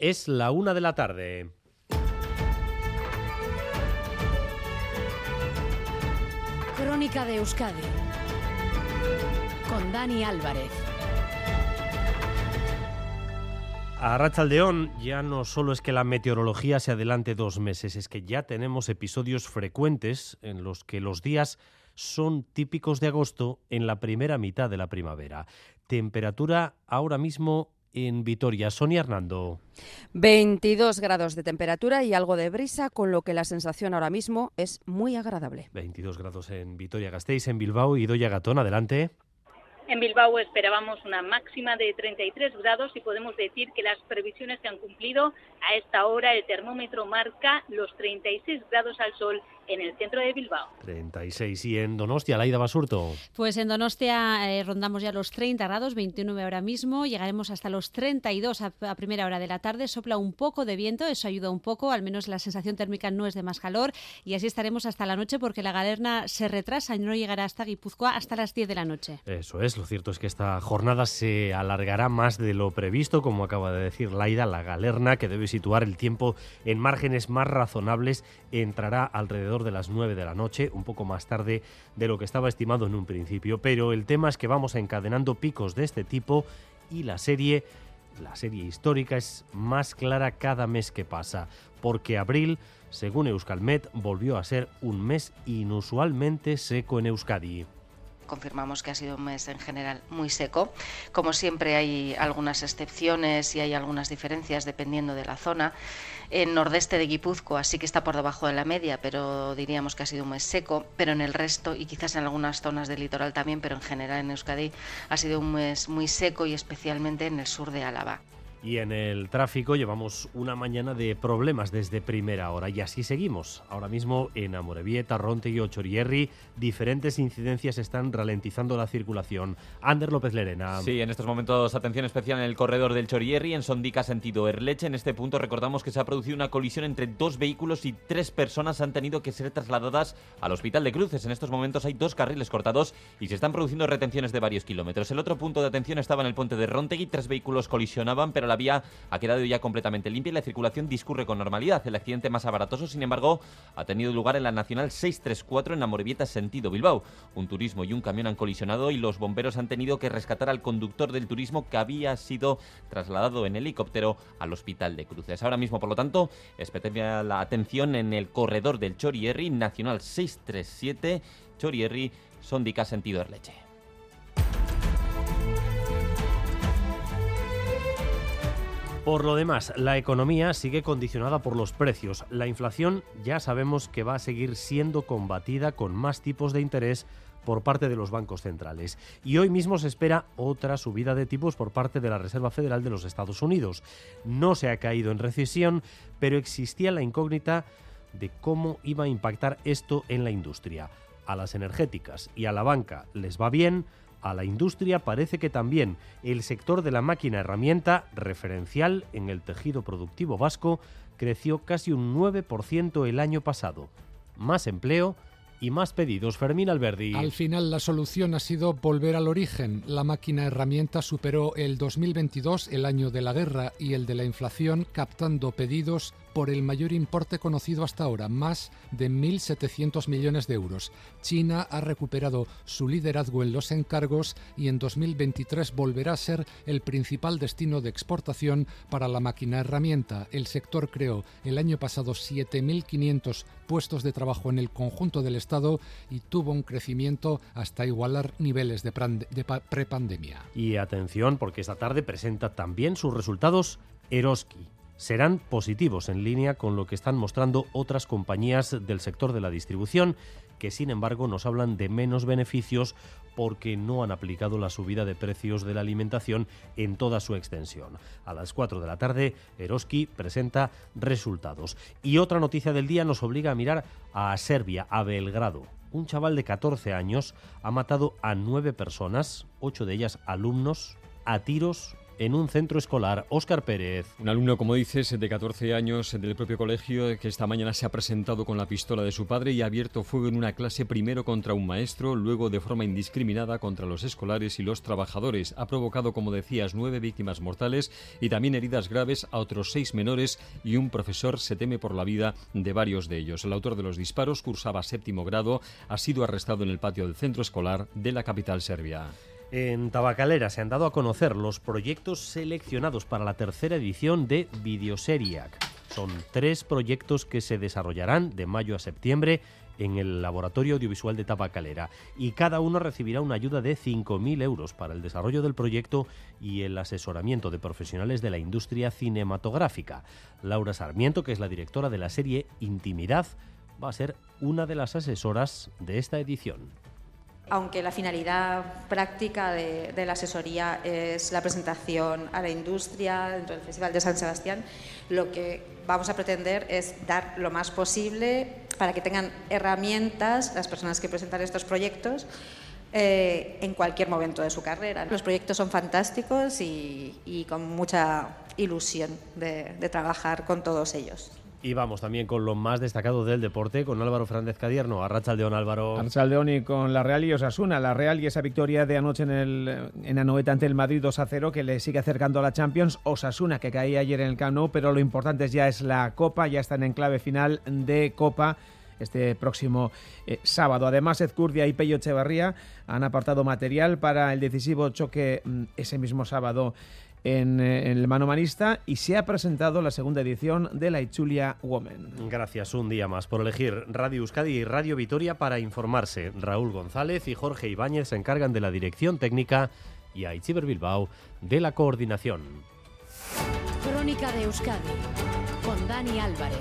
Es la una de la tarde. Crónica de Euskadi con Dani Álvarez. A Rachaldeón ya no solo es que la meteorología se adelante dos meses, es que ya tenemos episodios frecuentes en los que los días son típicos de agosto en la primera mitad de la primavera. Temperatura ahora mismo en Vitoria. Sonia Hernando. 22 grados de temperatura y algo de brisa, con lo que la sensación ahora mismo es muy agradable. 22 grados en Vitoria-Gasteiz, en Bilbao y Doya Gatón, adelante. En Bilbao esperábamos una máxima de 33 grados y podemos decir que las previsiones se han cumplido. A esta hora el termómetro marca los 36 grados al sol en el centro de Bilbao. 36. ¿Y en Donostia, Laida Basurto? Pues en Donostia eh, rondamos ya los 30 grados, 29 ahora mismo. Llegaremos hasta los 32 a, a, primera hora de la tarde. Sopla un poco de viento, eso ayuda un poco. Al menos la sensación térmica no es de más calor. Y así estaremos hasta la noche porque la galerna se retrasa y no llegará hasta Guipúzcoa hasta las 10 de la noche. Eso es. Lo cierto es que esta jornada se alargará más de lo previsto, como acaba de decir Laida. La galerna, que debe situar el tiempo en márgenes más razonables, entrará alrededor de las 9 de la noche, un poco más tarde de lo que estaba estimado en un principio. Pero el tema es que vamos encadenando picos de este tipo y la serie, la serie histórica, es más clara cada mes que pasa, porque abril, según Euskalmet, volvió a ser un mes inusualmente seco en Euskadi confirmamos que ha sido un mes en general muy seco. Como siempre hay algunas excepciones y hay algunas diferencias dependiendo de la zona. En nordeste de Guipúzcoa sí que está por debajo de la media, pero diríamos que ha sido un mes seco. Pero en el resto y quizás en algunas zonas del litoral también, pero en general en Euskadi ha sido un mes muy seco y especialmente en el sur de Álava. Y en el tráfico llevamos una mañana de problemas desde primera hora y así seguimos. Ahora mismo en Amorebieta, Rontegui o Chorierri, diferentes incidencias están ralentizando la circulación. Ander López Lerena. Sí, en estos momentos atención especial en el corredor del Chorierri, en Sondica sentido Erleche. En este punto recordamos que se ha producido una colisión entre dos vehículos y tres personas han tenido que ser trasladadas al Hospital de Cruces. En estos momentos hay dos carriles cortados y se están produciendo retenciones de varios kilómetros. El otro punto de atención estaba en el puente de Rontegui, tres vehículos colisionaban, pero la vía ha quedado ya completamente limpia y la circulación discurre con normalidad. El accidente más abaratoso, sin embargo, ha tenido lugar en la Nacional 634 en Amorebieta, sentido Bilbao. Un turismo y un camión han colisionado y los bomberos han tenido que rescatar al conductor del turismo que había sido trasladado en helicóptero al hospital de Cruces. Ahora mismo, por lo tanto, especial la atención en el corredor del Chorierri, Nacional 637, Chorierri, Sondica, sentido Erleche. Por lo demás, la economía sigue condicionada por los precios. La inflación ya sabemos que va a seguir siendo combatida con más tipos de interés por parte de los bancos centrales. Y hoy mismo se espera otra subida de tipos por parte de la Reserva Federal de los Estados Unidos. No se ha caído en recesión, pero existía la incógnita de cómo iba a impactar esto en la industria. A las energéticas y a la banca les va bien, a la industria parece que también el sector de la máquina herramienta, referencial en el tejido productivo vasco, creció casi un 9% el año pasado. Más empleo y más pedidos. Fermín Alberdi. Al final la solución ha sido volver al origen. La máquina herramienta superó el 2022, el año de la guerra y el de la inflación, captando pedidos por el mayor importe conocido hasta ahora, más de 1.700 millones de euros. China ha recuperado su liderazgo en los encargos y en 2023 volverá a ser el principal destino de exportación para la máquina herramienta. El sector creó el año pasado 7.500 puestos de trabajo en el conjunto del Estado y tuvo un crecimiento hasta igualar niveles de, de prepandemia. Y atención, porque esta tarde presenta también sus resultados Eroski serán positivos en línea con lo que están mostrando otras compañías del sector de la distribución, que sin embargo nos hablan de menos beneficios porque no han aplicado la subida de precios de la alimentación en toda su extensión. A las 4 de la tarde, Eroski presenta resultados. Y otra noticia del día nos obliga a mirar a Serbia, a Belgrado. Un chaval de 14 años ha matado a nueve personas, ocho de ellas alumnos, a tiros en un centro escolar. Óscar Pérez. Un alumno, como dices, de 14 años del propio colegio que esta mañana se ha presentado con la pistola de su padre y ha abierto fuego en una clase primero contra un maestro, luego de forma indiscriminada contra los escolares y los trabajadores. Ha provocado, como decías, nueve víctimas mortales y también heridas graves a otros seis menores y un profesor se teme por la vida de varios de ellos. El autor de los disparos cursaba séptimo grado, ha sido arrestado en el patio del centro escolar de la capital serbia. En Tabacalera se han dado a conocer los proyectos seleccionados para la tercera edición de Videoseriac. Son tres proyectos que se desarrollarán de mayo a septiembre en el Laboratorio Audiovisual de Tabacalera y cada uno recibirá una ayuda de 5.000 euros para el desarrollo del proyecto y el asesoramiento de profesionales de la industria cinematográfica. Laura Sarmiento, que es la directora de la serie Intimidad, va a ser una de las asesoras de esta edición aunque la finalidad práctica de, la asesoría es la presentación a la industria dentro del Festival de San Sebastián, lo que vamos a pretender es dar lo más posible para que tengan herramientas las personas que presentan estos proyectos eh, en cualquier momento de su carrera. Los proyectos son fantásticos y, con mucha ilusión de trabajar con todos ellos. Y vamos también con lo más destacado del deporte, con Álvaro Fernández Cadierno. Arrachaldeón, Álvaro. Arrachaldeón y con la Real y Osasuna. La Real y esa victoria de anoche en, el, en Anoeta ante el Madrid 2 a 0 que le sigue acercando a la Champions. Osasuna que caía ayer en el Camp pero lo importante ya es la Copa. Ya están en clave final de Copa este próximo eh, sábado. Además, Ezcurdia y Pello Echevarría han apartado material para el decisivo choque mm, ese mismo sábado en, eh, el Manomanista y se ha presentado la segunda edición de la Ichulia Women. Gracias un día más por elegir Radio Euskadi y Radio Vitoria para informarse. Raúl González y Jorge Ibáñez se encargan de la dirección técnica y Aichiber Bilbao de la coordinación. Crónica de Euskadi con Dani Álvarez.